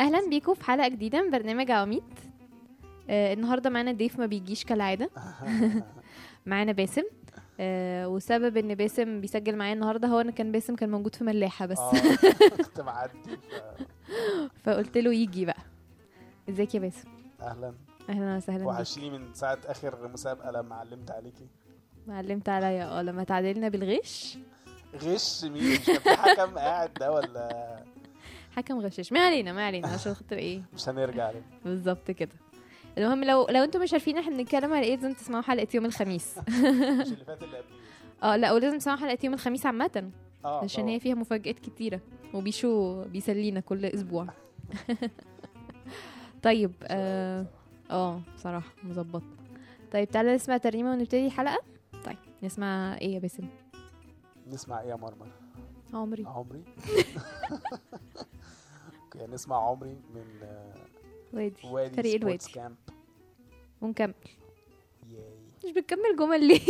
أهلا بيكم في حلقة جديدة من برنامج عواميد. آه النهارده معانا ضيف ما بيجيش كالعادة. معانا باسم. آه وسبب إن باسم بيسجل معايا النهارده هو إن كان باسم كان موجود في ملاحة بس. آه، كنت معدي فقلت له يجي بقى. إزيك يا باسم؟ أهلا. أهلا وسهلا وحشيني من ساعة آخر مسابقة لما علمت عليكي. علمت عليا. آه لما تعادلنا بالغش. غش مين؟ مش كان في حكم قاعد ده ولا حكم غشاش. ما علينا ما علينا. عشان خاطر إيه؟ مش هنرجع له بالظبط كده. المهم لو لو أنتم مش عارفين إحنا بنتكلم على إيه لازم تسمعوا حلقة يوم الخميس. مش اللي فات اللي قبليه. آه لا ولازم تسمعوا حلقة يوم الخميس عامة. آه عشان طبعاً. هي فيها مفاجآت كتيرة وبيشو بيسلينا كل أسبوع. طيب آه آه، بصراحة مظبط. طيب تعالى نسمع ترنيمة ونبتدي الحلقة طيب نسمع إيه يا باسم نسمع إيه يا مرمر؟ عمري. عمري. أوكي نسمع عمري من وادي وادي فريق الوادي. كامب. ونكمل. ياي. مش بتكمل جمل ليه؟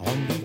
عمري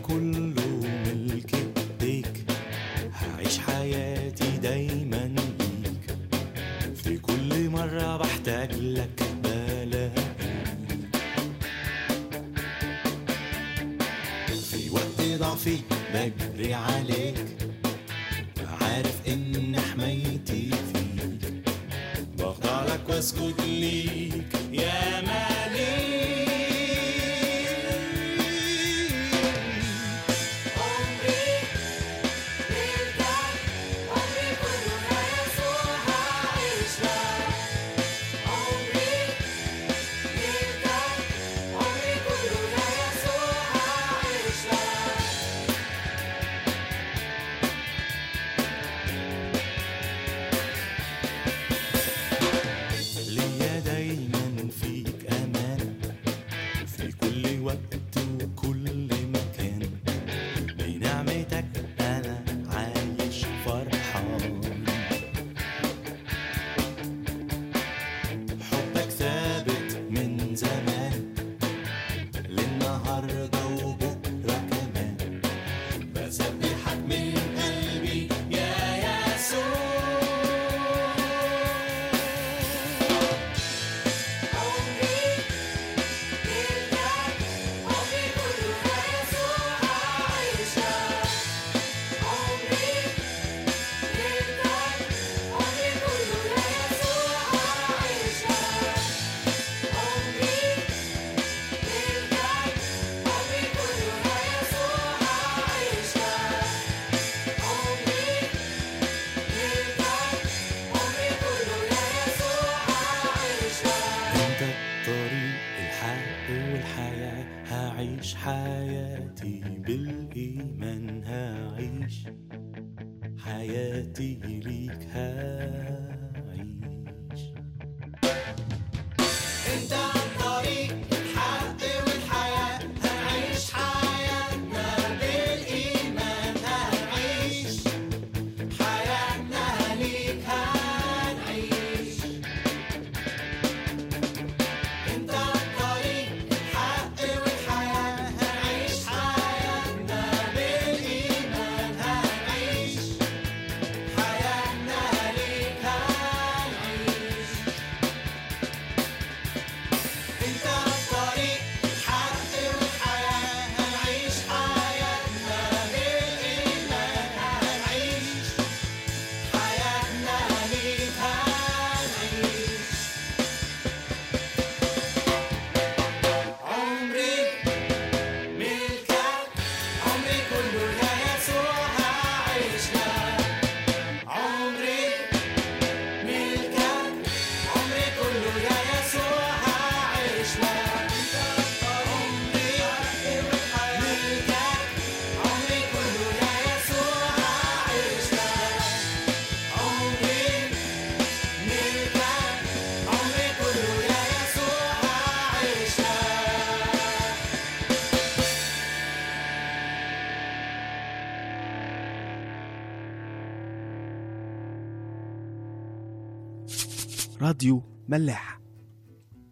راديو ملاح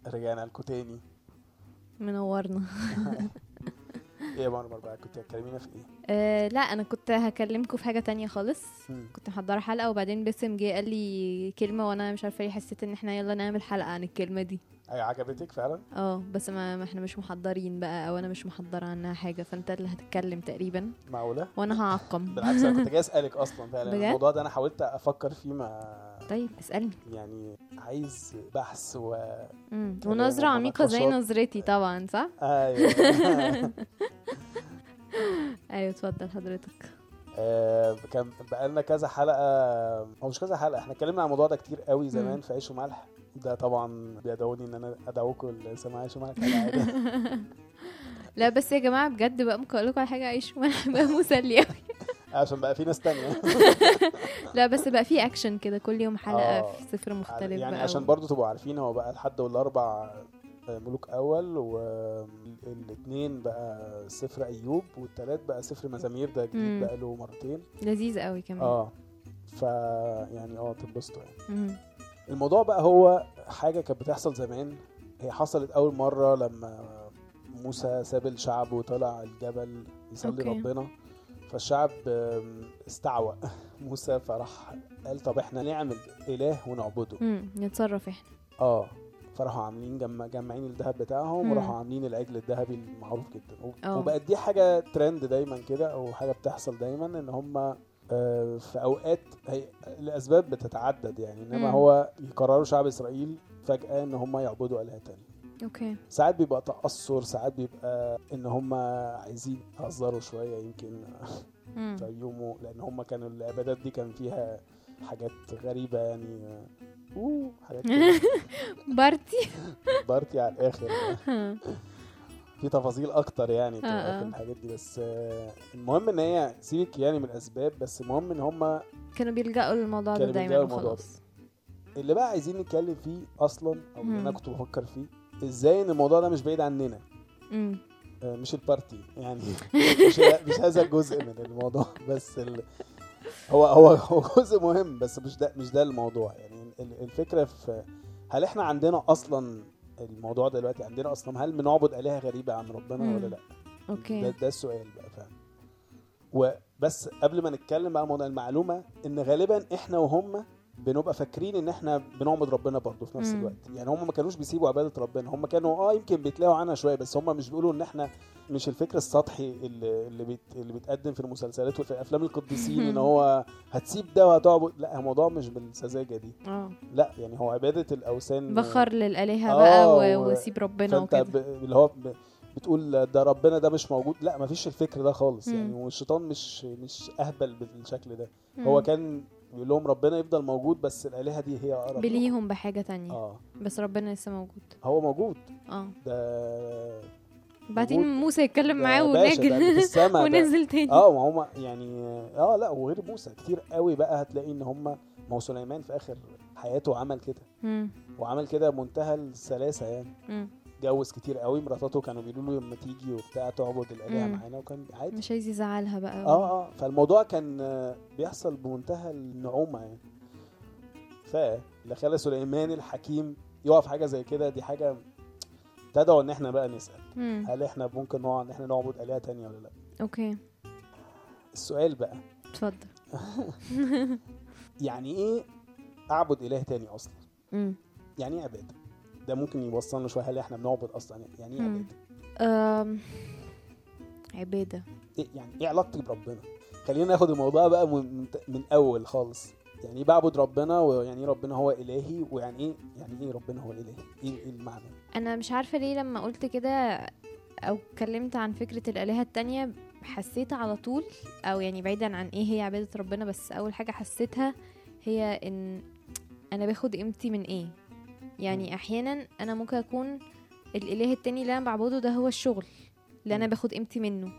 رجعنا لكم تاني. منورنا. إيه يا مرمر بقى كنت هتكلمينا في إيه؟ أه لا أنا كنت هكلمكم في حاجة تانية خالص. مم. كنت محضرة حلقة وبعدين باسم جه قال لي كلمة وأنا مش عارفة ليه حسيت إن إحنا يلا نعمل حلقة عن الكلمة دي. اي عجبتك فعلا؟ آه بس ما, ما إحنا مش محضرين بقى أو أنا مش محضرة عنها حاجة فانت اللي هتتكلم تقريبا معقولة؟ وأنا هعقم بالعكس أنا كنت جاي أسألك أصلا فعلا؟ الموضوع ده أنا حاولت أفكر فيه ما طيب اسألني يعني عايز بحث و مم. كلام ونظرة عميقة زي. نظرتي طبعا صح أيوه أيوه اتفضل حضرتك آه، كان بقالنا كذا حلقة أو مش كذا حلقة إحنا اتكلمنا عن الموضوع ده كتير قوي زمان. في عيش وملح ده طبعا بيدعوني إن أنا أدعوكم لسماع كالعادة لا بس يا جماعة بجد بقى ممكن أقول لكم على حاجة عيش بقى مسلي قوي عشان بقى في ناس تانية لا بس بقى في اكشن كده كل يوم حلقة آه. في سفر مختلف يعني بقى عشان برضو تبقوا عارفين هو بقى الحد والأربع ملوك أول والاثنين بقى سفر أيوب والتلات بقى سفر مزامير ده جديد. بقى له مرتين لذيذ قوي كمان آه ف يعني آه تنبسطوا يعني. الموضوع بقى هو حاجة كانت بتحصل زمان هي حصلت أول مرة لما موسى ساب الشعب وطلع الجبل يصلي okay. ربنا فالشعب استعوق موسى فراح قال طب إحنا نعمل إله ونعبده مم. نتصرف إحنا آه فراحوا عاملين جم... جمعين الذهب بتاعهم. وراحوا عاملين العجل الذهبي المعروف جدا و... آه. وبقت دي حاجة ترند دايما كده أو حاجة بتحصل دايما إن هم في أوقات هي الاسباب بتتعدد يعني إنما مم. هو يقرروا شعب إسرائيل فجأة إن هم يعبدوا آلهة تانية. أوكي. ساعات بيبقى تأثر ساعات بيبقى إن هم عايزين يهزروا شوية يمكن. فيقوموا لأن هم كانوا العبادات دي كان فيها حاجات غريبة يعني. أوه حاجات party. party على الآخر. في تفاصيل أكتر يعني آه، في آه. الحاجات دي بس آه، المهم إن هي سيبك يعني من الأسباب بس المهم إن هم كانوا بيلجأوا للموضوع ده دايما وخلاص اللي بقى عايزين نتكلم فيه أصلا أو اللي أنا. كنت بفكر فيه إزاي إن الموضوع ده مش بعيد عننا مم. آه، مش ال party يعني مش مش هذا الجزء من الموضوع بس ال... هو هو هو جزء مهم بس مش ده مش ده الموضوع يعني ال- الفكرة في هل إحنا عندنا أصلا الموضوع دلوقتي عندنا أصلا هل بنعبد آلهة غريبة عن ربنا مم. ولا لا؟ ده, أوكي ده السؤال بقى فاهم وبس قبل ما نتكلم بقى موضوع المعلومة إن غالبا إحنا وهم بنبقى فاكرين إن إحنا بنعبد ربنا برضه في نفس. الوقت يعني هم ما كانوش بيسيبوا عبادة ربنا هم كانوا آه يمكن بيتلاقوا عنها شوية بس هم مش بيقولوا إن إحنا مش الفكر السطحي اللي اللي, بيت اللي بيتقدم في المسلسلات وفي أفلام القديسين إن هو هتسيب ده وهتعبد لأ الموضوع مش بالسذاجة دي آه لأ يعني هو عبادة الأوثان بخر للآلهة آه، بقى. وسيب ربنا وكده. اللي هو ب... بتقول ده ربنا ده مش موجود لأ مفيش الفكر ده خالص. يعني والشيطان مش مش أهبل بالشكل ده. هو كان بيقول لهم ربنا يفضل موجود بس الآلهة دي هي أقرب. بليهم بحاجة تانية آه بس ربنا لسه موجود هو موجود آه ده بعدين. موسى يتكلم معاه ده. ونزل تاني آه ما هم يعني آه لا وغير موسى كتير قوي بقى هتلاقي إن هم ما هو سليمان في آخر حياته عمل كده. وعمل كده منتهى السلاسة يعني. اتجوز كتير قوي مراتاته كانوا بيقولوا له لما تيجي وبتاع تعبد الالهه. معانا وكان عادي. مش عايز يزعلها بقى. آه آه فالموضوع كان بيحصل بمنتهى النعومة يعني. فاللي خلى سليمان الحكيم يقف حاجة زي كده دي حاجة تدعو إن إحنا بقى نسأل. مم. هل إحنا ممكن نقع إن إحنا نعبد آلهة تانية ولا لأ؟ أوكي. السؤال بقى. اتفضل. يعني إيه أعبد إله تاني أصلا؟ مم. يعني إيه عبادة؟ ده ممكن يوصلنا شوية. هل إحنا بنعبد أصلا؟ يعني إيه. عبادة؟ أم... عبادة. إيه يعني إيه علاقتك بربنا؟ خلينا ناخد الموضوع بقى من, من, أول خالص. يعني إيه بعبد ربنا؟ ويعني إيه ربنا هو إلهي؟ ويعني إيه يعني إيه ربنا هو إيه, إيه المعنى؟ أنا مش عارفة ليه لما قلت كده أو اتكلمت عن فكرة الآلهة التانية حسيت على طول أو يعني بعيدا عن إيه هي عبادة ربنا بس أول حاجة حسيتها هي إن أنا باخد قيمتي من إيه؟ يعني. أحيانا أنا ممكن أكون الإله التاني اللي أنا بعبده ده هو الشغل اللي أنا. باخد قيمتي منه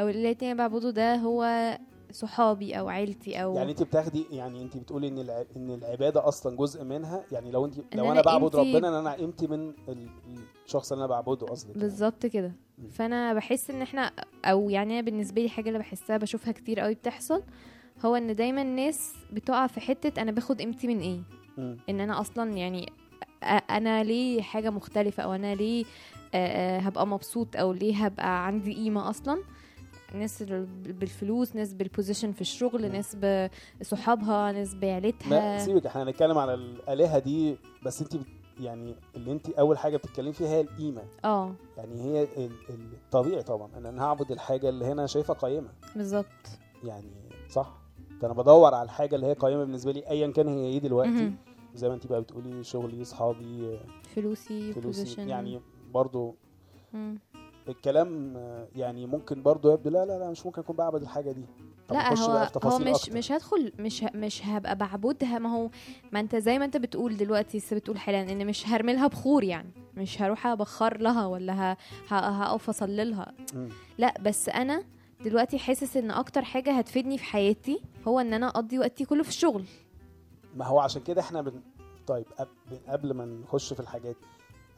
أو الإله التاني اللي بعبده ده هو صحابي أو عيلتي أو يعني انت بتاخدي يعني انت بتقولي إن الع... إن العبادة أصلا جزء منها يعني لو انت لو أنا أنا بعبد قيمتي- ربنا إن أنا قيمتي من ال- الشخص اللي أنا بعبده قصدك يعني. بالظبط كده. فأنا بحس إن إحنا أو يعني أنا بالنسبة لي حاجة اللي بحسها بشوفها كتير قوي بتحصل هو إن دايما الناس بتقع في حتة أنا باخد قيمتي من إيه مم. إن أنا أصلا يعني أنا ليه حاجة مختلفة أو أنا ليه هبقى مبسوط أو ليه هبقى عندي قيمة أصلا؟ ناس ال- بالفلوس ناس بالبوزيشن في الشغل. ناس بصحابها ناس ما بعيلتها سيبك إحنا هنتكلم على الآلهة دي بس أنت يعني اللي أنت أول حاجة بتتكلمي فيها هي القيمة. آه. يعني هي ال- ال- الطبيعي طبعا إن أنا هعبد الحاجة اللي هنا شايفها قيمة. بالظبط. يعني صح؟ فانا بدور على الحاجة اللي هي قيمة بالنسبة لي ايا كان هي إيه دلوقتي. زي ما انت بقى بتقولي شغلي أصحابي فلوسي فلوسي يعني برضو مم. الكلام يعني ممكن برضو يبدو لا لا لا مش ممكن أكون بعبد الحاجة دي طب لا هو هو مش أكتر. مش هدخل مش مش هبقى بعبدها ما هو ما أنت زي ما أنت بتقول دلوقتي لسه بتقول حالا إن مش هرملها بخور يعني مش هروح أبخر لها ولا هقف اصلي لها مم. لا بس أنا دلوقتي حاسس إن أكتر حاجة هتفيدني في حياتي هو إن أنا أقضي وقتي كله في الشغل ما هو عشان كده إحنا بن... طيب قب- قبل ما نخش في الحاجات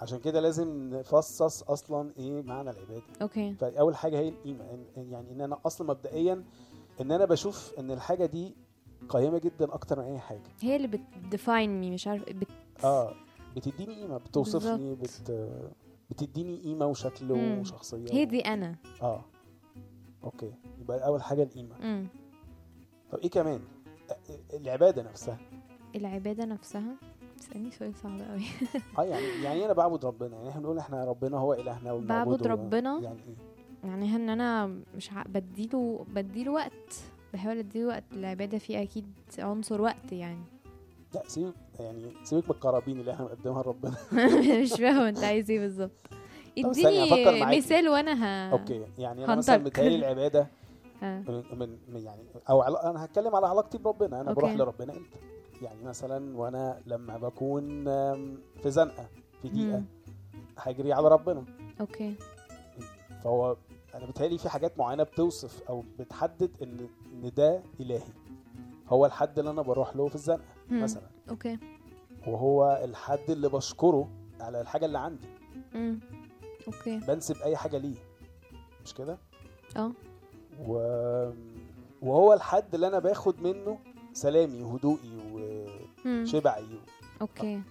عشان كده لازم نفصص أصلا إيه معنى العبادة. أوكي. فاول حاجة هي القيمه يعني إن أنا أصلا مبدئيا إن أنا بشوف إن الحاجة دي قيمة جدا أكتر من أي حاجة. هي اللي بت define me مش عارف بت... آه بتديني قيمة بتوصفني. بت... بتديني قيمة وشكل مم. وشخصية. هي دي أنا. آه. أوكي. يبقى أول حاجة القيمة. مم. طب إيه كمان؟ العبادة نفسها. العبادة نفسها تسالني سؤال صعب قوي آه يعني يعني أنا بعبد ربنا يعني إحنا بنقول إحنا ربنا هو إلهنا بعبد. ربنا. يعني إيه يعني إن أنا مش. بديله بديله وقت بحاول أديله وقت العباده فيه أكيد عنصر وقت يعني لا سيبك يعني سيبك من القرابين اللي إحنا بنقدمها لربنا مش فاهمة أنت عايز إيه بالظبط اديني. مثال وأنا ه... أوكي يعني أنا مثلا. متهيألي العبادة ها. من, من يعني أو أنا هتكلم على علاقتي بربنا أنا بروح أوكي. لربنا إمتى يعني مثلا وأنا لما بكون في زنقة في ضيقة مم. هجري على ربنا. أوكي. فهو أنا بتهيألي في حاجات معينة بتوصف أو بتحدد إن إن ده إلهي. هو الحد اللي أنا بروح له في الزنقة مم. مثلا. أوكي. وهو الحد اللي بشكره على الحاجة اللي عندي. مم. أوكي. بنسب أي حاجة ليه. مش كده؟ آه. و... وهو الحد اللي أنا باخد منه سلامي وهدوئي مم. وشبعي أوكي.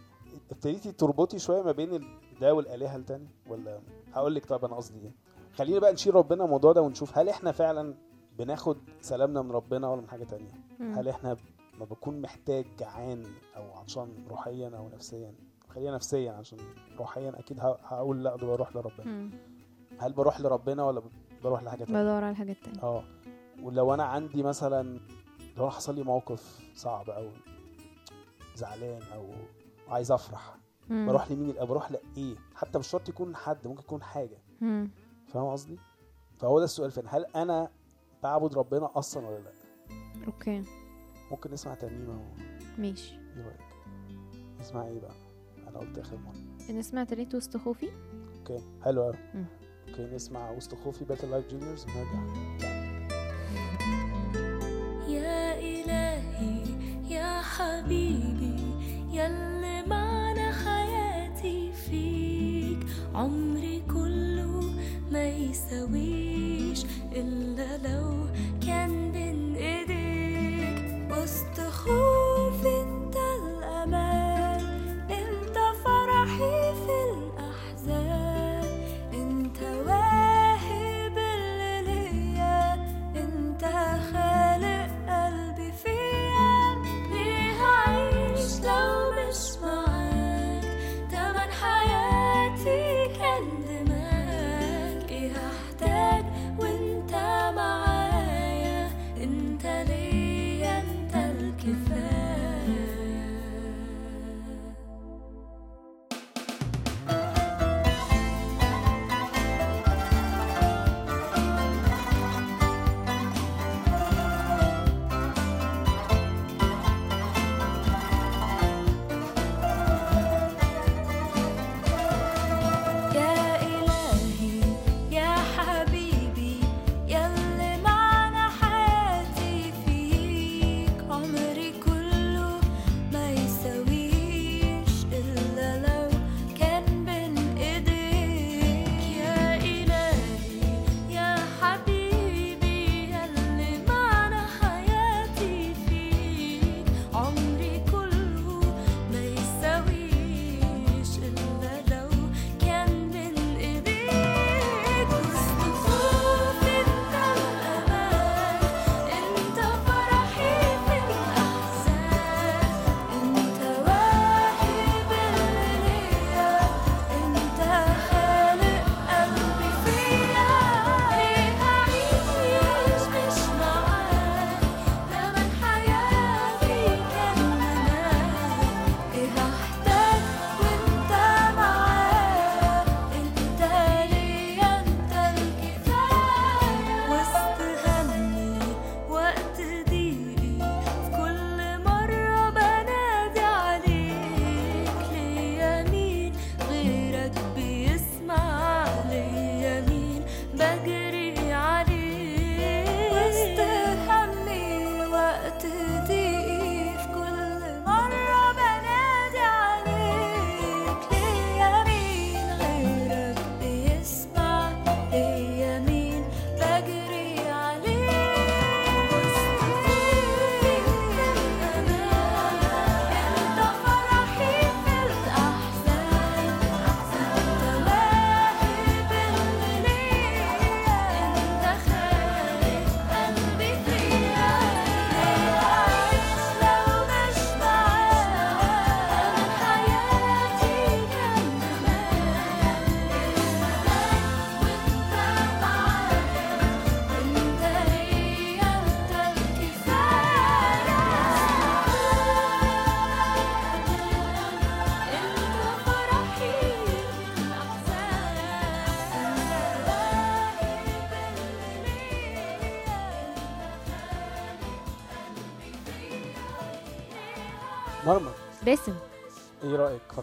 ابتديتي تربطي شوية ما بين ده والآلهة التاني ولا هقول لك طب أنا قصدي إيه؟ خلينا بقى نشيل ربنا الموضوع ده ونشوف هل إحنا فعلا بناخد سلامنا من ربنا ولا من حاجة تانية؟ مم. هل إحنا ما بكون محتاج جعان أو عطشان روحيا أو نفسيا؟ خلينا نفسيا عشان روحيا أكيد هقول لا ده بروح لربنا. مم. هل بروح لربنا ولا بروح لحاجة تانية؟ بدور على حاجات تانية. آه. ولو أنا عندي مثلا لو أنا حصل لي موقف صعب أو زعلان أو عايز أفرح. مم. بروح لمين؟ الأب بروح لإيه؟ حتى مش شرط يكون حد ممكن يكون حاجة. فاهم قصدي؟ فهو ده السؤال فين هل أنا بعبد ربنا أصلا ولا لأ؟ أوكي. ممكن نسمع ترنيمه و... ماشي. إيه رأيك؟ نسمع إيه بقى؟ أنا قلت آخر مرة. نسمع track وسط خوفي؟ أوكي. حلو قوي. أوكي نسمع وسط خوفي بتاعة Life Juniors ونرجع. يا إلهي يا حبيبي. يلي معنى حياتي فيك. عمري كله ما يساويش إلا لو كان بين إيديك وسط خوفي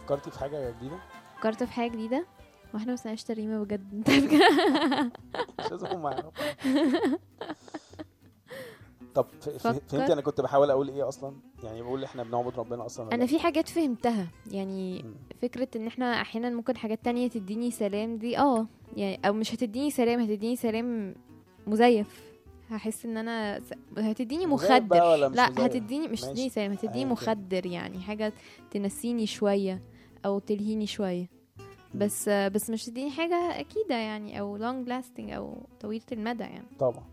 فكرتي في حاجة جديدة فكرت في حاجة جديدة وإحنا ما سمعناش تريمه بجد انت مش لازم هم يعرفوا طب. فهمتي أنا كنت بحاول أقول إيه أصلا يعني بقول إحنا بنعبد ربنا أصلا أنا؟ في حاجات فهمتها يعني مم. فكرة إن إحنا أحيانا ممكن حاجات تانية تديني سلام دي آه يعني أو مش هتديني سلام هتديني سلام مزيف هحس إن أنا س... هتديني مخدر لأ مزيف؟ هتديني مش ماشي. تديني سلام هتديني. مخدر يعني حاجة تنسيني شوية أو تلهيني شوية بس بس مش تديني حاجة أكيدة يعني أو long lasting أو طويلة المدى يعني طبعا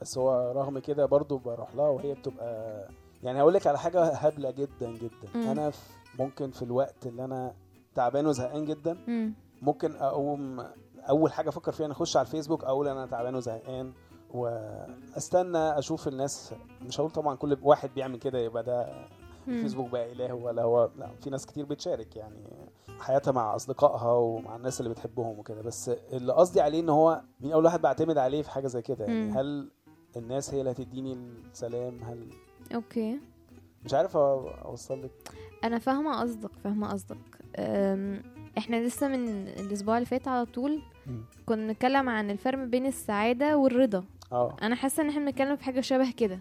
بس هو رغم كده برضو بروح لها وهي بتبقى يعني هقول لك على حاجة هبلة جدا جدا مم. أنا في ممكن في الوقت اللي أنا تعبان وزهقان جدا مم. ممكن أقوم أول حاجة أفكر فيها إن أخش على الفيسبوك أقول أنا تعبان وزهقان واستنى أشوف الناس مش هقول طبعا كل واحد بيعمل كده يبقى ده. الفيسبوك بقى اله ولا هو لا في ناس كتير بتشارك يعني حياتها مع أصدقائها ومع الناس اللي بتحبهم وكده. بس اللي قصدي عليه إن هو مين أول واحد بعتمد عليه في حاجة زي كده يعني. هل الناس هي اللي هتديني السلام؟ هل أوكي. مش عارف أوصل لك. أنا فاهمة قصدك فاهمة قصدك. إحنا لسه من الأسبوع اللي فات على طول كنا بنتكلم عن الفرق بين السعادة والرضا. آه. أنا حاسة إن إحنا بنتكلم في حاجة شبه كده.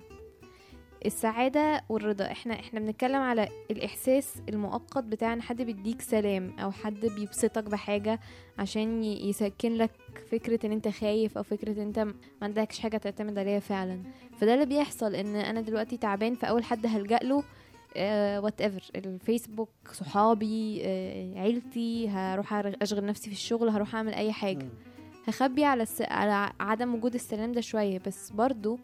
السعادة والرضا. إحنا إحنا بنتكلم على الإحساس المؤقت بتاع ان حد بيديك سلام أو حد بيبسطك بحاجة عشان يسكن لك فكرة إن أنت خايف أو فكرة إن أنت ما عندكش حاجة تعتمد عليها فعلا. فده اللي بيحصل إن أنا دلوقتي تعبان فأول حد هلجأ له whatever الفيسبوك صحابي آه، عيلتي هروح أشغل نفسي في الشغل هروح أعمل أي حاجة. هخبي على الس... على عدم وجود السلام ده شوية. بس برضو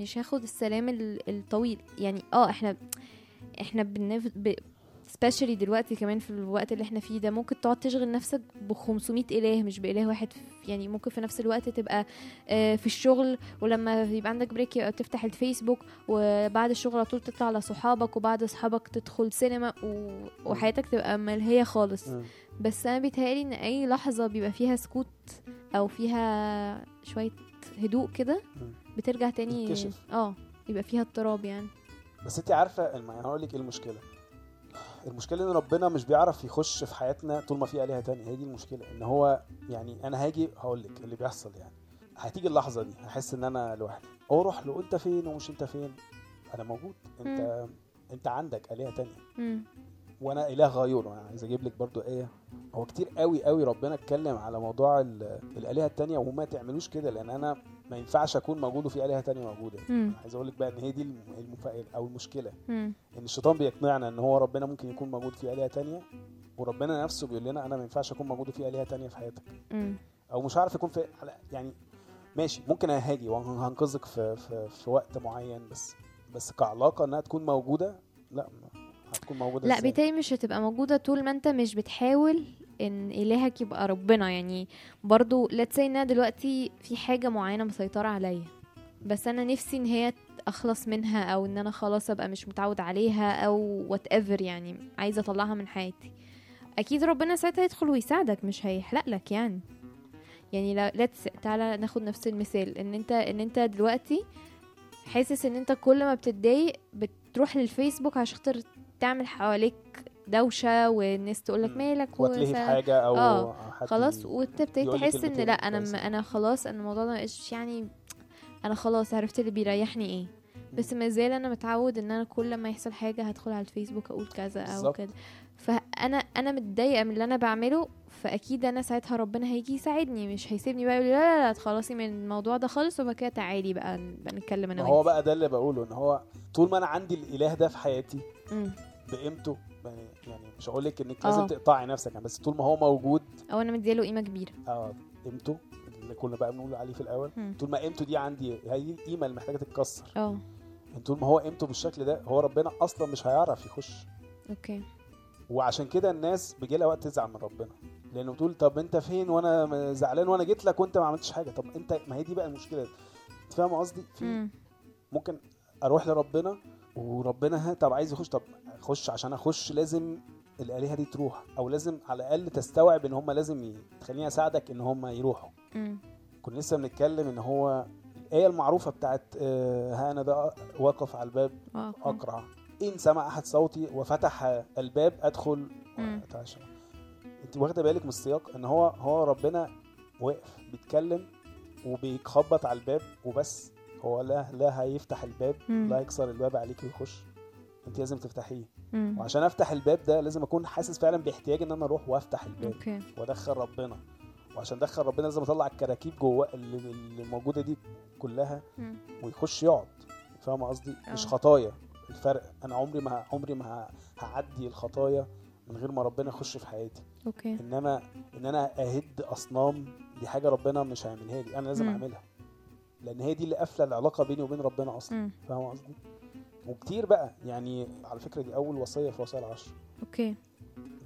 مش هاخد السلام ال... الطويل يعني آه إحنا إحنا بنف... ب... especially دلوقتي كمان في الوقت اللي إحنا فيه ده ممكن تقعد تشغل نفسك ب 500 إله مش بإله واحد يعني ممكن في نفس الوقت تبقى آه، في الشغل ولما يبقى عندك بريك يبقى تفتح الفيسبوك وبعد الشغل على طول تطلع على صحابك وبعد صحابك تدخل سينما. وحياتك تبقى ملهية خالص. بس أنا بيتهيألي إن أي لحظة بيبقى فيها سكوت أو فيها شوية هدوء كده. بترجع تاني تتكشف. آه يبقى فيها اضطراب يعني. بس انت عارفة الم- أنا هقول لك إيه المشكلة. المشكلة ان ربنا مش بيعرف يخش في حياتنا طول ما في آلهة تانية. هي دي المشكلة ان هو يعني أنا هاجي هقول لك اللي بيحصل يعني. هتيجي اللحظة دي هحس ان أنا لوحدي. أروح له انت فين ومش انت فين؟ أنا موجود. انت انت عندك آلهة تانية. مم. وأنا إله غيور أنا عايز أجيب لك برضو آية. هو كتير قوي قوي ربنا اتكلم على موضوع ال- الآلهة التانية وما تعملوش كده لأن أنا ما ينفعش أكون موجود وفي آلهة تانية موجودة. عايز أقول لك بقى إن هي دي المفائل أو المشكلة مم. إن الشيطان بيقنعنا إن هو ربنا ممكن يكون موجود في آلهة تانية وربنا نفسه بيقول لنا أنا ما ينفعش أكون موجود في آلهة تانية في حياتك مم. أو مش عارف يكون في يعني ماشي ممكن هاجي وهنقذك في, في في وقت معين بس بس كعلاقة إنها تكون موجودة لا هتكون موجودة لا؟ بيتهيألي مش هتبقى موجودة طول ما أنت مش بتحاول إن إلهك يبقى ربنا. يعني برضو let's say إن أنا دلوقتي في حاجة معينة مسيطرة عليا بس أنا نفسي إن هي أخلص منها أو إن أنا خلاص أبقى مش متعود عليها أو whatever يعني عايزة أطلعها من حياتي. أكيد ربنا ساعتها يدخل ويساعدك مش هيحلق لك يعني. يعني لا let's تعالى ناخد نفس المثال. إن أنت إن أنت دلوقتي حاسس إن أنت كل ما بتتضايق بتروح للفيسبوك عشان خاطر تعمل حواليك دوشة والناس تقولك مم. مالك واتلهي في حاجة أو آه، حد خلاص وأنت يقولك تحس إن لأ أنا كويسين. أنا خلاص أنا الموضوع ده مبقاش يعني أنا خلاص عرفت اللي بيريحني إيه بس ما زال أنا متعود إن أنا كل ما يحصل حاجة هدخل على الفيسبوك أقول كذا أو. كده فأنا أنا متضايقة من اللي أنا بعمله فأكيد أنا ساعتها ربنا هيجي يساعدني مش هيسيبني بقى يقول لا لا لا تخلصي من الموضوع ده خالص وبعد كده تعالي بقى بقى نتكلم أنا هو. بقى ده اللي بقوله إن هو طول ما أنا عندي الإله ده في حياتي. بقيمته يعني يعني مش هقول لك انك لازم آه. تقطعي نفسك يعني بس طول ما هو موجود أو أنا مديله قيمة كبيرة. آه قيمته اللي كنا بقى بنقول عليه في الأول. مم. طول ما قيمته دي عندي هي القيمه اللي محتاجة تتكسر. آه. يعني طول ما هو قيمته بالشكل ده هو ربنا أصلا مش هيعرف يخش. أوكي. وعشان كده الناس بيجي لها وقت تزعل من ربنا. لأنه بتقول طب أنت فين وأنا م- زعلان وأنا جيت لك وأنت ما عملتش حاجة؟ طب أنت ما هي دي بقى المشكلة. أنت فاهم قصدي؟ في مم. ممكن أروح لربنا وربنا ها طب عايز يخش طب اخش عشان أخش لازم الآلهة دي تروح أو لازم على الأقل تستوعب إن هم لازم. تخليني أساعدك إن هم يروحوا. كنا لسه بنتكلم إن هو الآية المعروفة بتاعت آه، ها أنا ده واقف على الباب أقرع إن سمع أحد صوتي وفتح الباب أدخل مم. واتعشى أنت واخدة بالك من السياق إن هو هو ربنا واقف بيتكلم وبيخبط على الباب وبس هو لا لا هيفتح الباب مم. لا يكسر الباب عليك ويخش. انت لازم تفتحيه. مم. وعشان افتح الباب ده لازم اكون حاسس فعلا باحتياج إن أنا أروح وافتح الباب أوكي. وأدخل ربنا. وعشان أدخل ربنا لازم أطلع الكراكيب جوه اللي, موجوده دي كلها مم. ويخش يقعد. فاهم قصدي؟ مش آه. خطايا. الفرق أنا عمري ما عمري ما هعدي الخطايا من غير ما ربنا يخش في حياتي. أوكي. إنما إن أنا أهد أصنام دي حاجة ربنا مش هيعملها لي. أنا لازم مم. أعملها. لأن هي دي اللي قافله العلاقه بيني وبين ربنا أصلا. فاهم قصدي؟ وكتير بقى يعني على فكره دي اول وصيه في وصايا العشر. أوكي.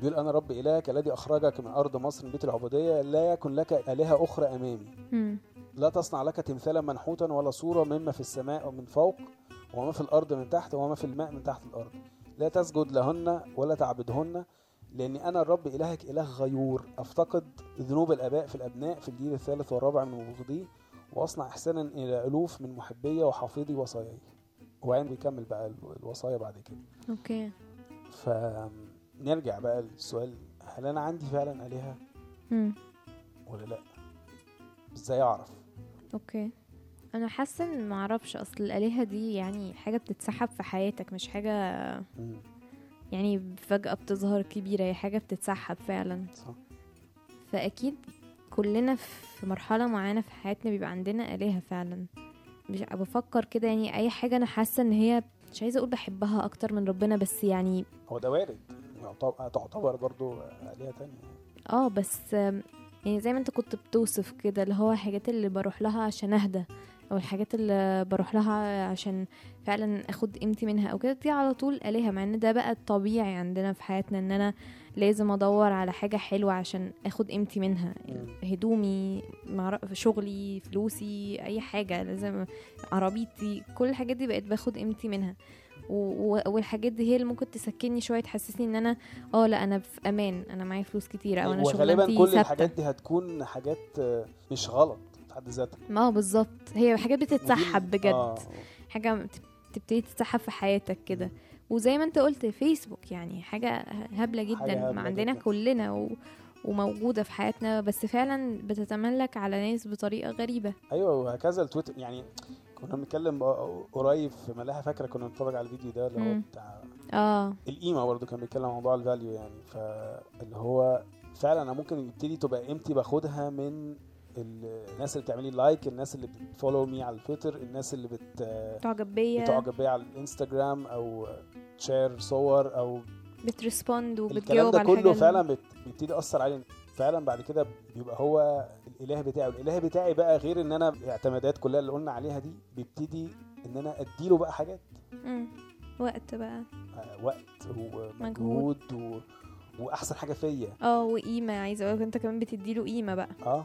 بيقول أنا رب الهك الذي اخرجك من ارض مصر من بيت العبوديه لا يكن لك آلهة أخرى امامي. مم. لا تصنع لك تمثالا منحوتا ولا صورة مما في السماء ومن فوق وما في الأرض من تحت وما في الماء من تحت الأرض. لا تسجد لهن ولا تعبدهن لأني أنا الرب إلهك إله غيور. أفتقد ذنوب الآباء في الأبناء في الجيل الثالث والرابع من مبغضيه واصنع إحسانا إلى ألوف من محبية وحافظي وصاياي وبعدين بيكمل بقى ال- الوصايا بعد كده. أوكي. فنرجع بقى للسؤال هل أنا عندي فعلا آلهة؟ مم. ولا لأ؟ إزاي أعرف؟ أوكي. أنا حاسة إن معرفش أصل الآلهة دي يعني حاجة بتتسحب في حياتك مش حاجة مم. يعني فجأة بتظهر كبيرة هي حاجة بتتسحب فعلا. صح. فأكيد كلنا في مرحلة معينة في حياتنا بيبقى عندنا آلهة فعلا. مش بفكر كده يعني أي حاجة أنا حاسة إن هي مش عايزة أقول بحبها أكتر من ربنا بس يعني هو ده وارد. تعتبر برضو آلهة تانية. آه بس يعني زي ما أنت كنت بتوصف كده اللي هو الحاجات اللي بروح لها عشان أهدى أو الحاجات اللي بروح لها عشان فعلا أخد قيمتي منها أو كده دي على طول آلهة مع إن ده بقى الطبيعي عندنا في حياتنا إن أنا لازم ادور على حاجة حلوة عشان اخد قيمتي منها. هدومي شغلي فلوسي اي حاجة لازم عربيتي كل الحاجات دي بقيت باخد قيمتي منها. والحاجات دي هي اللي ممكن تسكنني شوية تحسسني ان أنا آه لا أنا في أمان أنا معايا فلوس كتيرة أو أنا وغالبا كل ثابتة. الحاجات دي هتكون حاجات آه، مش غلط في حد ذاتها. ما بالظبط. هي حاجات بتتسحب بجد. آه. حاجة تبتدي تتسحب في حياتك كده. وزي ما انت قلت فيسبوك يعني حاجة هبلة جدا هبلة ما عندنا جداً. كلنا و... وموجودة في حياتنا بس فعلا بتتملك على ناس بطريقة غريبة. أيوه وهكذا التويتر يعني كنا بنتكلم قريب في ملاها فاكرة كنا بنتفرج على الفيديو ده اللي هو. بتاع آه. القيمة برضه كان بيتكلم عن موضوع ال value يعني. فاللي هو فعلا أنا ممكن يبتدي تبقى قيمتي باخدها من الناس اللي بتعمل لي like الناس اللي بت follow me على التويتر الناس اللي بت تعجب بيا. بتعجب بيا على الانستجرام أو ت share صور أو بت respond الكلام وبتجاوب ده على كله الحاجة فعلا بت- بيبتدي يأثر علينا فعلا بعد كده بيبقى هو الإله بتاعي. الاله بتاعي بقى غير إن أنا الاعتمادات كلها اللي قلنا عليها دي بيبتدي إن أنا أديله بقى حاجات. مم. وقت بقى. آه، وقت ومجهود و... وأحسن حاجة فيا. آه وقيمة. عايزة أقولك أنت كمان بتديله قيمة بقى. آه.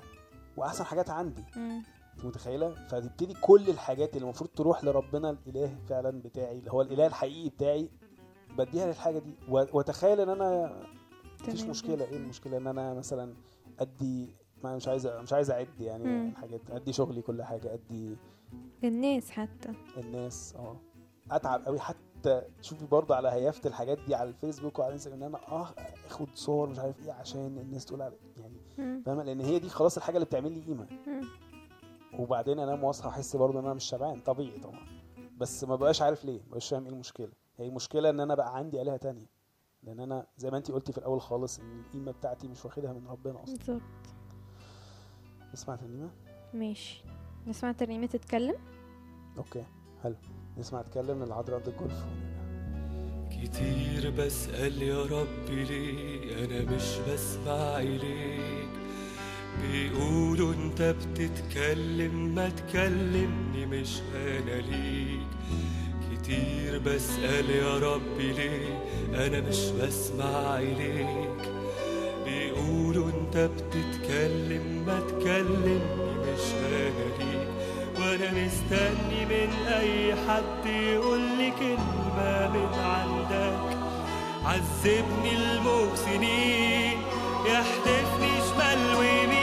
وأحسن حاجات عندي. انت متخيلة فتبتدي كل الحاجات اللي المفروض تروح لربنا الإله فعلا بتاعي اللي هو الإله الحقيقي بتاعي بديها للحاجة دي و- وأتخيل إن أنا مفيش. مشكلة إيه المشكلة إن أنا مثلا أدي ما مش عايز مش عايز أعد يعني مم. حاجات أدي شغلي كل حاجة أدي الناس حتى الناس آه أتعب قوي حتى شوفي برضه على هيافة الحاجات دي على الفيسبوك وعلى الإنستجرام إن أنا آه آخد صور مش عارف إيه عشان الناس تقول علي يعني. فاهمة؟ لأن هي دي خلاص الحاجة اللي بتعمل لي قيمة. وبعدين انام واصحى احس برضه إن أنا مش شبعان طبيعي طبعا. بس ما بقاش عارف ليه ما بقاش فاهم إيه المشكلة. هي المشكلة إن أنا بقى عندي آلهة تانية. لأن أنا زي ما انت قلتي في الأول خالص إن القيمة بتاعتي مش واخدها من ربنا أصلا. بالظبط. نسمع ترنيمة؟ ماشي. نسمع ترنيمة تتكلم؟ أوكي حلو. نسمع اتكلم للعذراء ارض الجولف. كتير بسأل يا ربي ليه؟ أنا مش بسمع إليك بيقولوا أنت بتتكلم ما تكلمني مش أنا ليك. كتير بسأل يا ربي ليه؟ أنا مش بسمع إليك. بيقولوا أنت بتتكلم ما تكلمني مش أنا ليك. وأنا مستني من أي حد يقول لي كلمة من عندك. عذبني الموج سنين يحدفني شمال ويمين.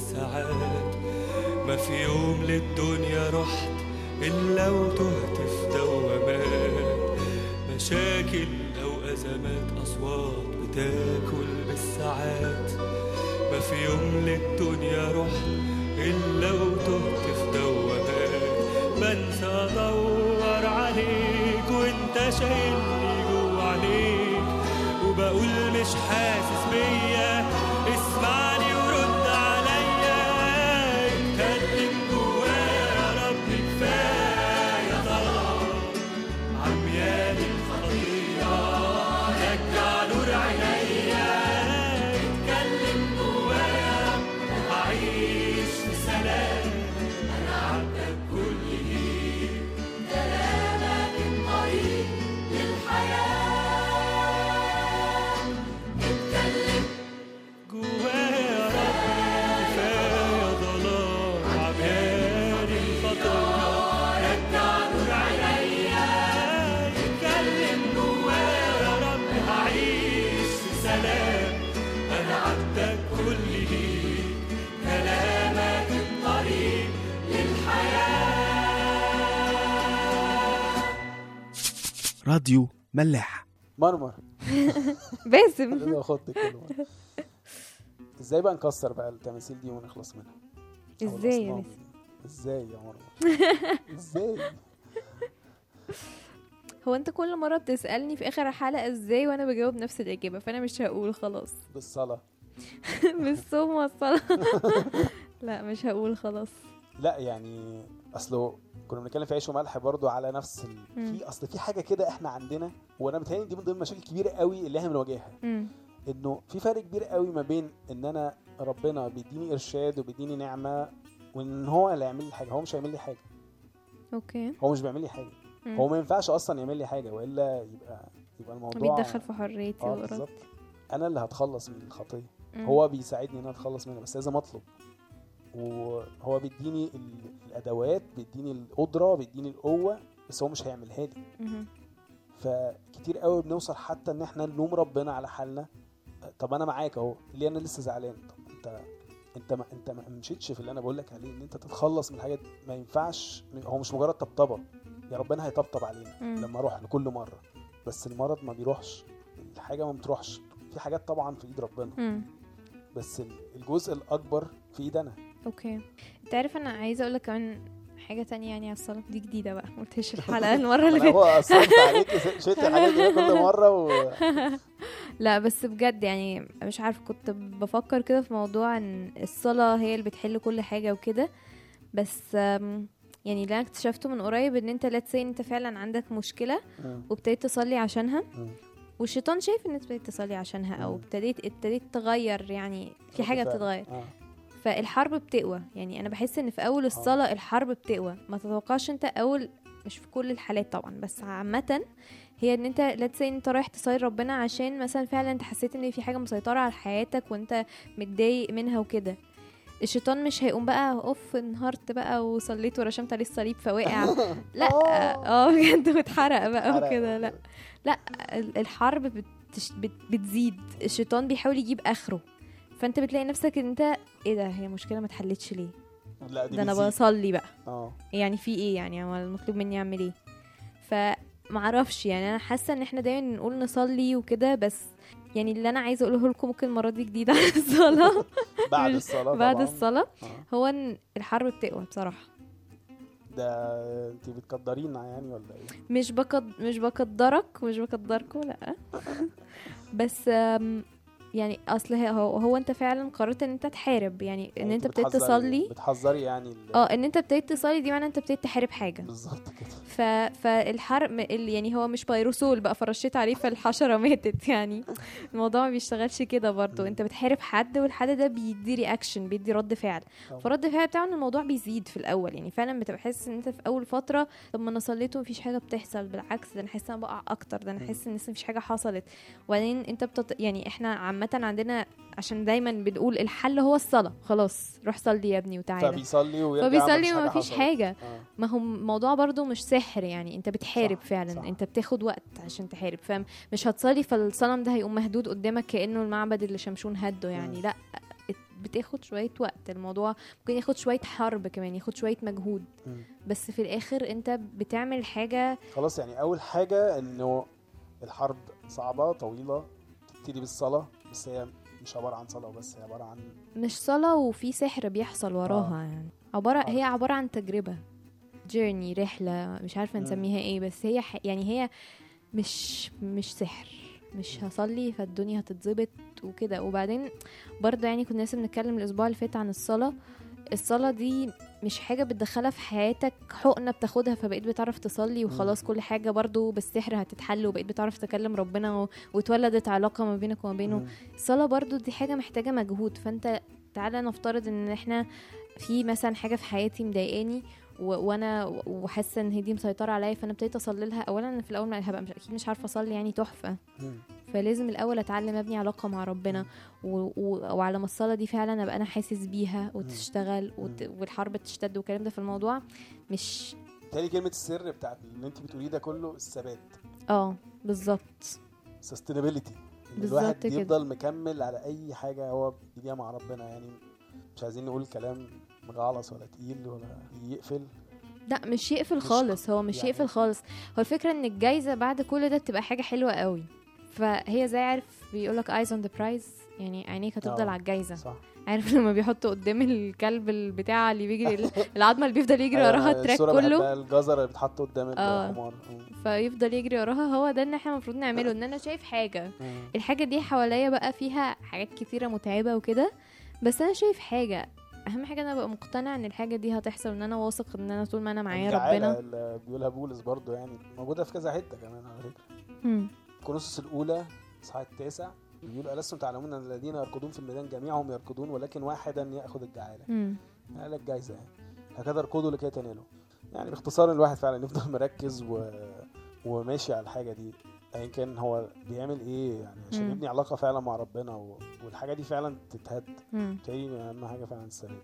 بالساعات ما في يوم للدنيا رحت إلا وتهت في دوامات. مشاكل أو أزمات أصوات بتاكل بالساعات. ما في يوم للدنيا رحت إلا وتهت في دوامات. بنسى أدور عليك وأنت شايلني جوا عليك. وبقول مش حاسس بيا راديو ملاح مرمر. باسم. إزاي بقى نكسر بقى التماثيل دي ونخلص منها؟ إزاي يا باسم؟ إزاي يا مرمر؟ إزاي؟ هو أنت كل مرة بتسألني في آخر الحلقة إزاي وأنا بجاوب نفس الإجابة فأنا مش هقول خلاص. بالصلاة. بالصوم والصلاة. لا مش هقول خلاص. لا يعني اصله كنا بنتكلم في عيش وملح برضو على نفس ال... في أصل في حاجة كده إحنا عندنا وأنا بتهيألي دي من ضمن المشاكل الكبيرة قوي اللي إحنا بنواجهها. إنه في فرق كبير قوي ما بين إن أنا ربنا بيديني إرشاد وبيديني نعمة وإن هو اللي يعمل لي حاجة هو مش هيعمل لي حاجة. أوكي. هو مش بيعمل لي حاجة. مم. هو ما ينفعش أصلا يعمل لي حاجة وإلا يبقى يبقى الموضوع بيتدخل في حريتي وإرادتي بالظبط. أنا اللي هتخلص من الخطيه مم. هو بيساعدني إن أنا أتخلص منها بس لازم أطلب. وهو بيديني ال- الأدوات بيديني القدرة بيديني القوة بس هو مش هيعملها لي. فكتير قوي بنوصل حتى إن إحنا نلوم ربنا على حالنا طب أنا معاك أهو ليه أنا لسه زعلان طب أنت أنت ما أنت ما مشيتش في اللي أنا بقول لك عليه إن أنت تتخلص من الحاجات. ما ينفعش هو مش مجرد طبطبة يا ربنا هيطبطب علينا مم. لما أروح لكل مرة بس المرض ما بيروحش الحاجة ما بتروحش في حاجات طبعا في إيد ربنا مم. بس ال- الجزء الأكبر في إيد أنا أوكي انت عارف أنا عايزة أقول لك كمان حاجة تانية يعني على الصلاة دي جديدة بقى ما قلتش الحلقة المرة اللي فاتت هو اصرت عليك شلت الحاجات دي كل مرة و... لا بس بجد يعني مش عارف كنت بفكر كده في موضوع إن الصلاة هي اللي بتحل كل حاجة وكده بس يعني اللي أنا اكتشفته من قريب إن أنت لا تسي أنت فعلا عندك مشكلة مم. وابتديت تصلي عشانها. والشيطان شايف إن أنت ابتديت تصلي عشانها أو. ابتديت ابتديت تغير يعني في حاجة فعلا. بتتغير آه. فالحرب بتقوى. يعني أنا بحس إن في أول الصلاة الحرب بتقوى. ما تتوقعش أنت أول مش في كل الحالات طبعا بس عامة هي إن أنت لا تسي أنت رايح تصلي ربنا عشان مثلا فعلا أنت حسيت إن في حاجة مسيطرة على حياتك وأنت متضايق منها وكده. الشيطان مش هيقوم بقى أوف انهارت بقى وصليت ورشمت عليه الصليب فوقع. لا آه. بجد واتحرق بقى. وكده. لا لا ال- الحرب بتش... بت... بتزيد. الشيطان بيحاول يجيب آخره. فانت بتلاقي نفسك ان انت إيه ده هي مشكلة ما اتحلتش ليه؟ لا دي ده أنا. بصلي بقى. آه. يعني في إيه؟ يعني هو المطلوب مني اعمل إيه؟ فمعرفش يعني أنا حاسة ان إحنا دايما نقول نصلي وكده بس يعني اللي أنا عايزة اقوله لكم ممكن المرة دي جديدة عن الصلاة. بعد الصلاة بعد. الصلاة. آه. هو إن الحرب بتقوى بصراحة. ده انت بتقدرينا يعني ولا إيه؟ مش بقد مش بقدرك مش بقدركوا لأ. بس يعني أصل هو, هو أنت فعلا قررت إن أنت تحارب. يعني إن يعني أنت ابتديت بتحذري- تصلي. بتحذري يعني آه إن أنت ابتديت تصلي دي معنى أنت ابتديت تحارب حاجة. بالظبط كده. ف... فالحرق ال- يعني هو مش Pyrosol بقى فرشيت عليه فالحشرة ماتت يعني. الموضوع ما بيشتغلش كده برضه. مم. انت بتحارب حد والحد ده بيدي reaction بيدي رد فعل. فرد الفعل بتاعه ان الموضوع بيزيد في الأول. يعني فعلا بتبقى حاسس إن انت في أول فترة طب ما أنا صليت ومفيش حاجة بتحصل. بالعكس ده أنا حاسس إن أنا بقع أكتر. ده أنا. حاسس إن لسه مفيش حاجة حصلت. وبعدين انت بتط... يعني إحنا عامة عندنا عشان دايما بنقول الحل هو الصلاة. خلاص روح صلي يا ابني وتعالى. فبيصلي ويرجع فبيصلي ما وما فيش حاجة. آه. ما هو الموضوع برضو مش سحر. يعني انت بتحارب صح، فعلا صح. انت بتاخد وقت عشان تحارب فمش هتصلي فالصنم ده هيقوم مهدود قدامك كأنه المعبد اللي شمشون هده يعني. لا بتاخد شوية وقت الموضوع ممكن ياخد شوية حرب كمان ياخد شوية مجهود. بس في الآخر انت بتعمل حاجة خلاص يعني أول حاجة إنه الحرب صعبة طويلة تبتدي بالصلاة بس هي مش عبارة عن صلاة بس هي عبارة عن مش صلاة وفي سحر بيحصل وراها آه. يعني عبارة آه. هي عبارة عن تجربة جيرني رحلة مش عارفة مم. نسميها إيه بس هي ح... يعني هي مش مش سحر مش هصلي فالدنيا هتتظبط وكده وبعدين برضه يعني كنا لسه بنتكلم الأسبوع اللي فات عن الصلاة الصلاة دي مش حاجة بتدخلها في حياتك حقنة بتاخدها فبقيت بتعرف تصلي وخلاص كل حاجة برضو بالسحر هتتحل وبقيت بتعرف تكلم ربنا و... واتولدت علاقة ما بينك وما بينه مم. الصلاة برضو دي حاجة محتاجة مجهود فأنت تعالى نفترض إن إحنا في مثلا حاجة في حياتي مضايقاني. وأنا وحاسة إن هي دي مسيطرة عليا فأنا ابتديت أصلي لها. اولا أنا في الأول ما هبقى مش أكيد مش عارفة أصلي يعني تحفة. مم. فلازم الأول أتعلم أبني علاقة مع ربنا. و... و... وعلى ما الصلاة دي فعلا أبقى أنا حاسس بيها وتشتغل وت... والحرب تشتد والكلام ده في الموضوع مش تاني كلمة السر بتاعت اللي انت بتقوليه ده كله الثبات. آه بالظبط. سستينابيلتي الواحد كده. يفضل مكمل على أي حاجة هو بيديها مع ربنا يعني مش عايزين نقول كلام مغلص ولا تقيل ولا يقفل لا مش يقفل خالص هو مش يعني- يقفل خالص هو الفكرة إن الجايزة بعد كل ده بتبقى حاجة حلوة قوي فهي زي عارف بيقولك eyes on the prize يعني عينيك هتفضل آه. على الجايزة صح عارف لما بيحطوا قدام الكلب البتاع اللي بيجري العظمة اللي بيفضل يجري وراها أيوة، التراك كله الجزر اللي بتحط قدام آه. الحمار. فيفضل يجري وراها هو ده اللي إحنا المفروض نعمله إن أنا شايف حاجة. الحاجة دي حواليا بقى فيها حاجات كتيرة متعبة وكده بس أنا شايف حاجة أهم حاجة أنا أبقى مقتنع إن الحاجة دي هتحصل وان أنا واثق إن أنا طول ما أنا معايا ربنا. اللي بيقولها بولس برضو يعني موجودة في كذا حتة كمان على. كورنثوس الأولى إصحاح التاسع بيقول ألستم تعلمون أن الذين يركضون في الميدان جميعهم يركضون ولكن واحدا يأخذ الجعالة. قال لك جايزة يعني. هكذا اركضوا لكي تنالوا. يعني باختصار الواحد فعلا يفضل مركز و... وماشي على الحاجة دي. ايا كان هو بيعمل إيه يعني عشان مم. يبني علاقة فعلا مع ربنا و... والحاجة دي فعلا تتهد. تاني أهم حاجة فعلا الثبات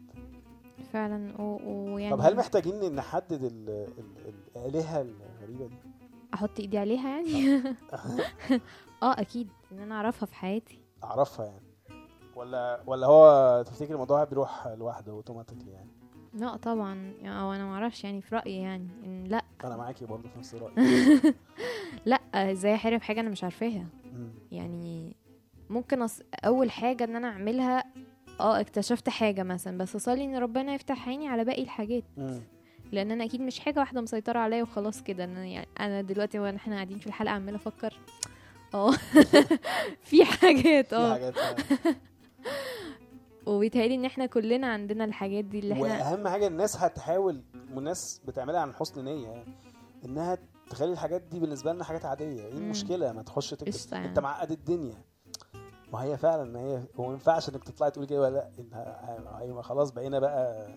فعلا و- ويعني طب هل محتاجين نحدد ال... ال... الآلهة الغريبة دي؟ أحط إيدي عليها يعني؟ آه أكيد. إن أنا أعرفها في حياتي. أعرفها يعني. ولا ولا هو تفتكر الموضوع بيروح لوحده أوتوماتيكلي يعني؟ لا طبعا أو أنا ما أعرفش يعني في رأيي يعني إن لأ أنا معاكي برضه في نفس الرأي لأ إزاي احارب حاجة أنا مش عارفاها. يعني ممكن أص... أول حاجة إن أنا أعملها آه اكتشفت حاجة مثلا بس أصلي إن ربنا يفتح عيني على باقي الحاجات. لأن أنا أكيد مش حاجة واحدة مسيطرة عليا وخلاص كده أنا يعني أنا دلوقتي وأنا إحنا قاعدين في الحلقة عمالة أفكر آه في حاجات آه فعلا. وبيتهيألي إن إحنا كلنا عندنا الحاجات دي اللي إحنا وأهم حاجة الناس هتحاول والناس بتعملها عن حسن نية يعني إنها تخلي الحاجات دي بالنسبة لنا حاجات عادية إيه. المشكلة ما تخش تكتب يعني. أنت معقد الدنيا ما هي فعلا ما هي هو ما ينفعش إنك تطلعي تقولي كده ولا لا خلاص بقينا بقى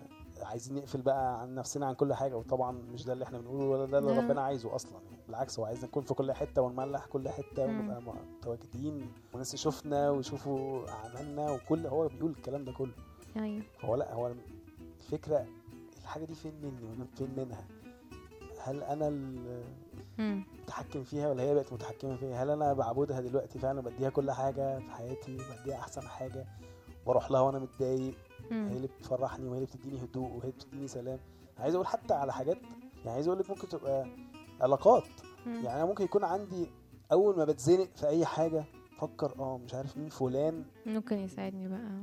عايزين نقفل بقى عن نفسنا عن كل حاجة وطبعا مش ده اللي إحنا بنقوله ولا ده اللي لا. ربنا عايزه أصلا يعني بالعكس هو عايزنا نكون في كل حتة ونملح كل حتة مم. ونبقى متواجدين والناس يشوفنا ويشوفوا أعمالنا وكل هو بيقول الكلام ده كله أيوه هو لأ هو الفكرة الحاجة دي فين مني وأنا فين منها هل أنا مم. المتحكم فيها ولا هي بقت متحكمة فيها هل أنا بعبدها دلوقتي فعلا بديها كل حاجة في حياتي بديها أحسن حاجة بروح لها وأنا متضايق هي. اللي بتفرحني وهي اللي بتديني هدوء وهي اللي بتديني سلام. عايز أقول حتى على حاجات يعني عايز أقول لك ممكن تبقى علاقات. مم. يعني أنا ممكن يكون عندي أول ما بتزنق في أي حاجة فكر آه مش عارف مين فلان. ممكن يساعدني بقى.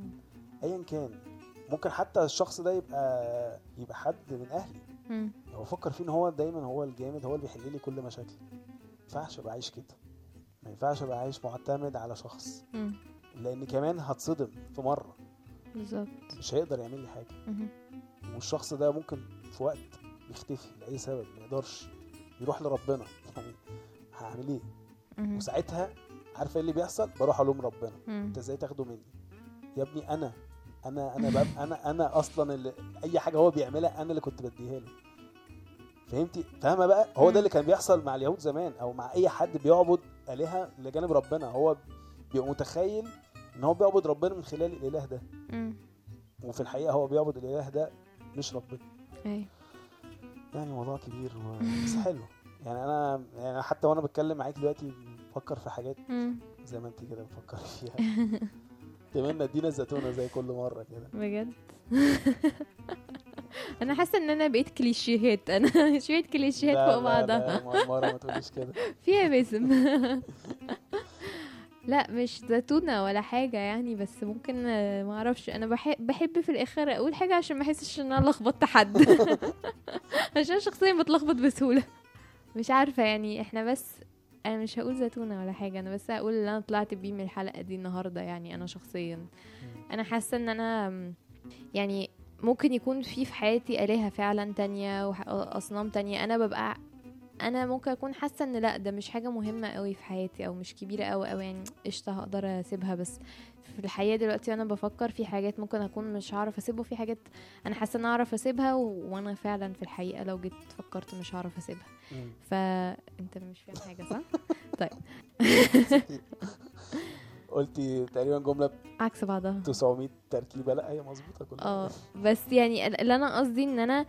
ايا كان. ممكن حتى الشخص ده يبقى يبقى حد من أهلي. مم. لو أفكر فيه إن هو دايما هو الجامد هو اللي بيحل لي كل مشاكلي. ما ينفعش أبقى عايش كده. ما ينفعش أبقى عايش معتمد على شخص. مم. لأن كمان هتصدم في مرة. بالظبط. مش هيقدر يعمل لي حاجة. مهم. والشخص ده ممكن في وقت يختفي لأي سبب ما يقدرش يروح لربنا. يعني هعمل إيه. وساعتها عارفة إيه اللي بيحصل؟ بروح ألوم ربنا. مم. أنت إزاي تاخده مني؟ يا ابني أنا أنا أنا بقى أنا أنا أصلا اللي أي حاجة هو بيعملها أنا اللي كنت بديها له. فهمتي؟ فاهمة بقى؟ هو. ده اللي كان بيحصل مع اليهود زمان أو مع أي حد بيعبد آلهة لجانب ربنا. هو بيبقى متخيل إن هو بيعبد ربنا من خلال الإله ده. مم. وفي الحقيقة هو بيعبد الإله ده مش ربنا. أيوه. يعني موضوع كبير و... بس حلو. يعني أنا يعني حتى وأنا بتكلم معاك دلوقتي بفكر في حاجات مم. زي ما أنت كده بتفكري فيها. تمنى ادينا الزيتونة زي كل مرة كده. بجد؟ أنا حاسة إن أنا بقيت كليشيهات. أنا شوية كليشيهات لا، فوق لا، بعضها. لا، مرة مرة ما تقوليش كده. فيها باسم لا مش زيتونة ولا حاجة يعني بس ممكن آه، ما أعرفش. أنا بحب بحب في الآخر أقول حاجة عشان ما أحسش إن أنا لخبطت حد. عشان شخصيا بتلخبط بسهولة. مش عارفة يعني إحنا بس أنا مش هقول زيتونة ولا حاجة أنا بس هقول اللي أنا طلعت بيه من الحلقة دي النهاردة يعني أنا شخصيا. أنا حاسة إن أنا يعني ممكن يكون في في حياتي آلهة فعلا تانية وأصنام تانية. أنا ببقى أنا ممكن أكون حاسة إن لأ ده مش حاجة مهمة قوي في حياتي أو مش كبيرة قوي قوي يعني قشطة هقدر أسيبها. بس في الحقيقة دلوقتي وأنا بفكر في حاجات ممكن أكون مش هعرف أسيبها وفي حاجات أنا حاسة إن اعرف أسيبها و... وأنا فعلا في الحقيقة لو جيت فكرت مش هعرف أسيبها. فانت مش فاهم حاجة صح؟ قلتي تقريبا جملة عكس بعضها 900 تركيبة لا هي مظبوطة كلها آه بس يعني اللي أنا قصدي إن أنا.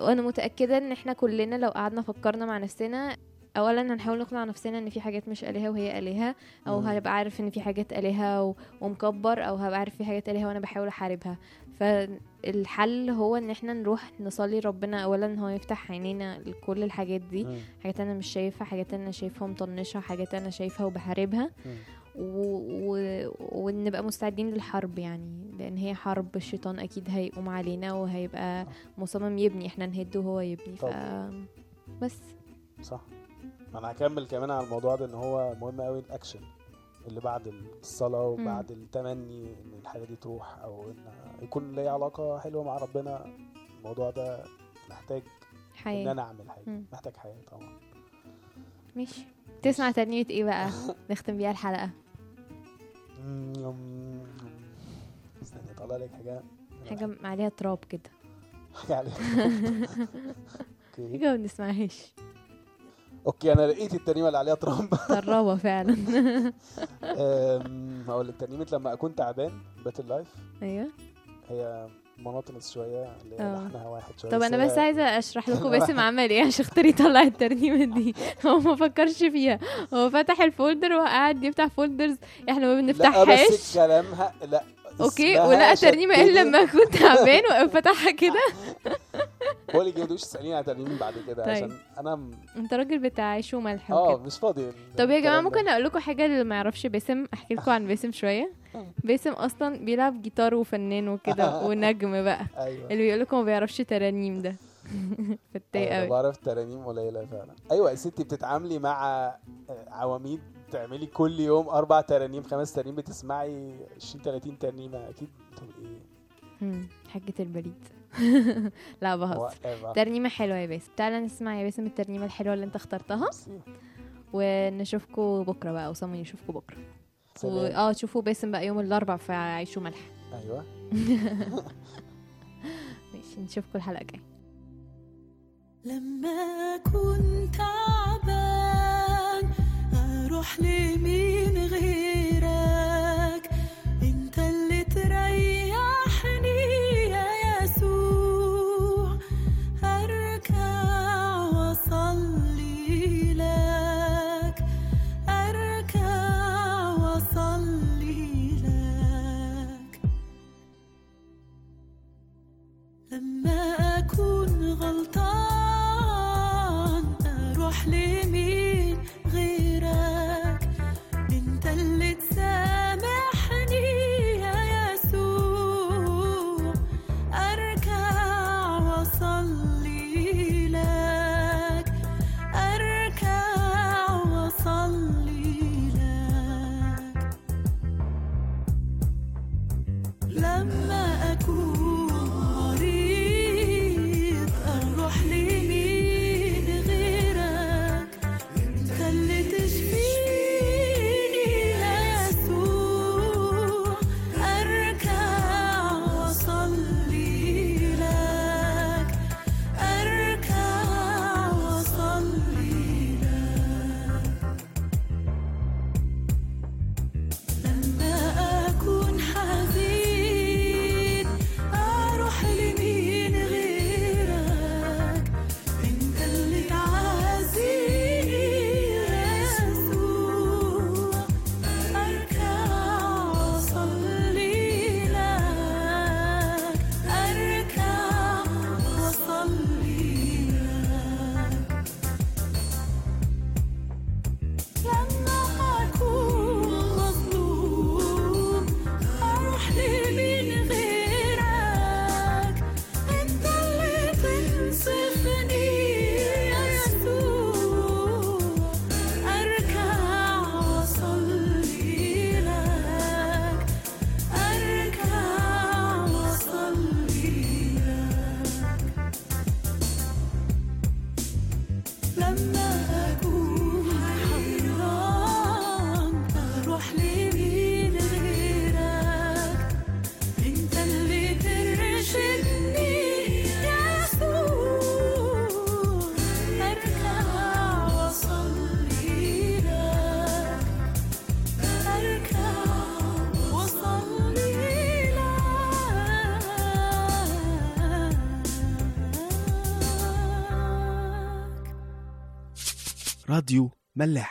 وأنا متأكدة إن إحنا كلنا لو قعدنا فكرنا مع نفسنا اولا هنحاول نقنع نفسنا إن في حاجات مش الهه وهي الهه أو. هبقى عارف إن في حاجات الهه و... ومكبر أو هبقى عارف في حاجات الهه وأنا بحاول أحاربها فالحل هو إن إحنا نروح نصلي ربنا اولا إن هو يفتح عينينا لكل الحاجات دي. حاجات أنا مش شايفها حاجات أنا شايفها ومطنشها حاجات أنا شايفها وبحاربها. ونبقى مستعدين للحرب يعني. لأن هي حرب الشيطان أكيد هيقوم علينا وهيبقى مصمم يبني إحنا نهد وهو يبني. ف. بس. صح. أنا هكمل كمان على الموضوع ده ان هو مهم قوي الاكشن اللي بعد الصلاة وبعد التمني إن الحاجة دي تروح أو إن يكون لي علاقة حلوة مع ربنا. الموضوع ده محتاج إن حياة. أنا أعمل حاجة. محتاج حياة طبعا. ماشي. تسمع ترنيمة إيه بقى؟ نختم بيها الحلقة. مم. استني اطلع لك حاجة؟ حاجة عليها تراب كده. حاجة عليها أوكي. حاجة ما بنسمعهاش. أوكي أنا لقيت الترنيمه اللي عليها تراب ترابة فعلا. هقول لك ترنيمه لما أكون تعبان باتل لايف أيوه. هي مناطنس شوية اللي آه. لحنها واحد شوية طب أنا بس عايزة أشرح لكم باسم عمل إيه عشان اختار يطلع الترنيمة دي. هو ما فكرش فيها. هو فتح الفولدر وقعد يفتح فولدرز إحنا ما لا بنفتحهاش بس كلامها لا أوكي ولقى ترنيمه شدني. لما كنت تعبان وفتحها كده. هو اللي جاي تسأليني على ترنيم بعد كده طيب. عشان أنا م- أنت راجل بتاع عيش وملح آه مش فاضي. طب يا جماعة. ممكن أقول لكم حاجة اللي ما يعرفش باسم؟ أحكي لكم عن باسم شوية. باسم أصلا بيلعب جيتار وفنان وكده ونجم بقى. أيوه. اللي بيقول لكم ما بيعرفش ترانيم ده. فتاي قوي بعرف ترانيم قليلة فعلا. أيوه يا ستي بتتعاملي مع آه، عواميد تعملي كل يوم أربع ترانيم خمس ترانيم بتسمعي 20 30 ترنيمة أكيد تبقي مم، حاجة البريد. لا بهزر. ترنيمة حلوة يا باسم. تعالى نسمع يا باسم الترنيمة الحلوة اللي انت اخترتها. ونشوفكم بكرة بقى وصمم يشوفكم بكرة. سلام. واه تشوفوا باسم بقى يوم الاربع في عيش وملح أيوه. ماشي نشوفكم الحلقة الجاية. لما كنت تعبان أروح لمين غيرك؟ راديو ملاح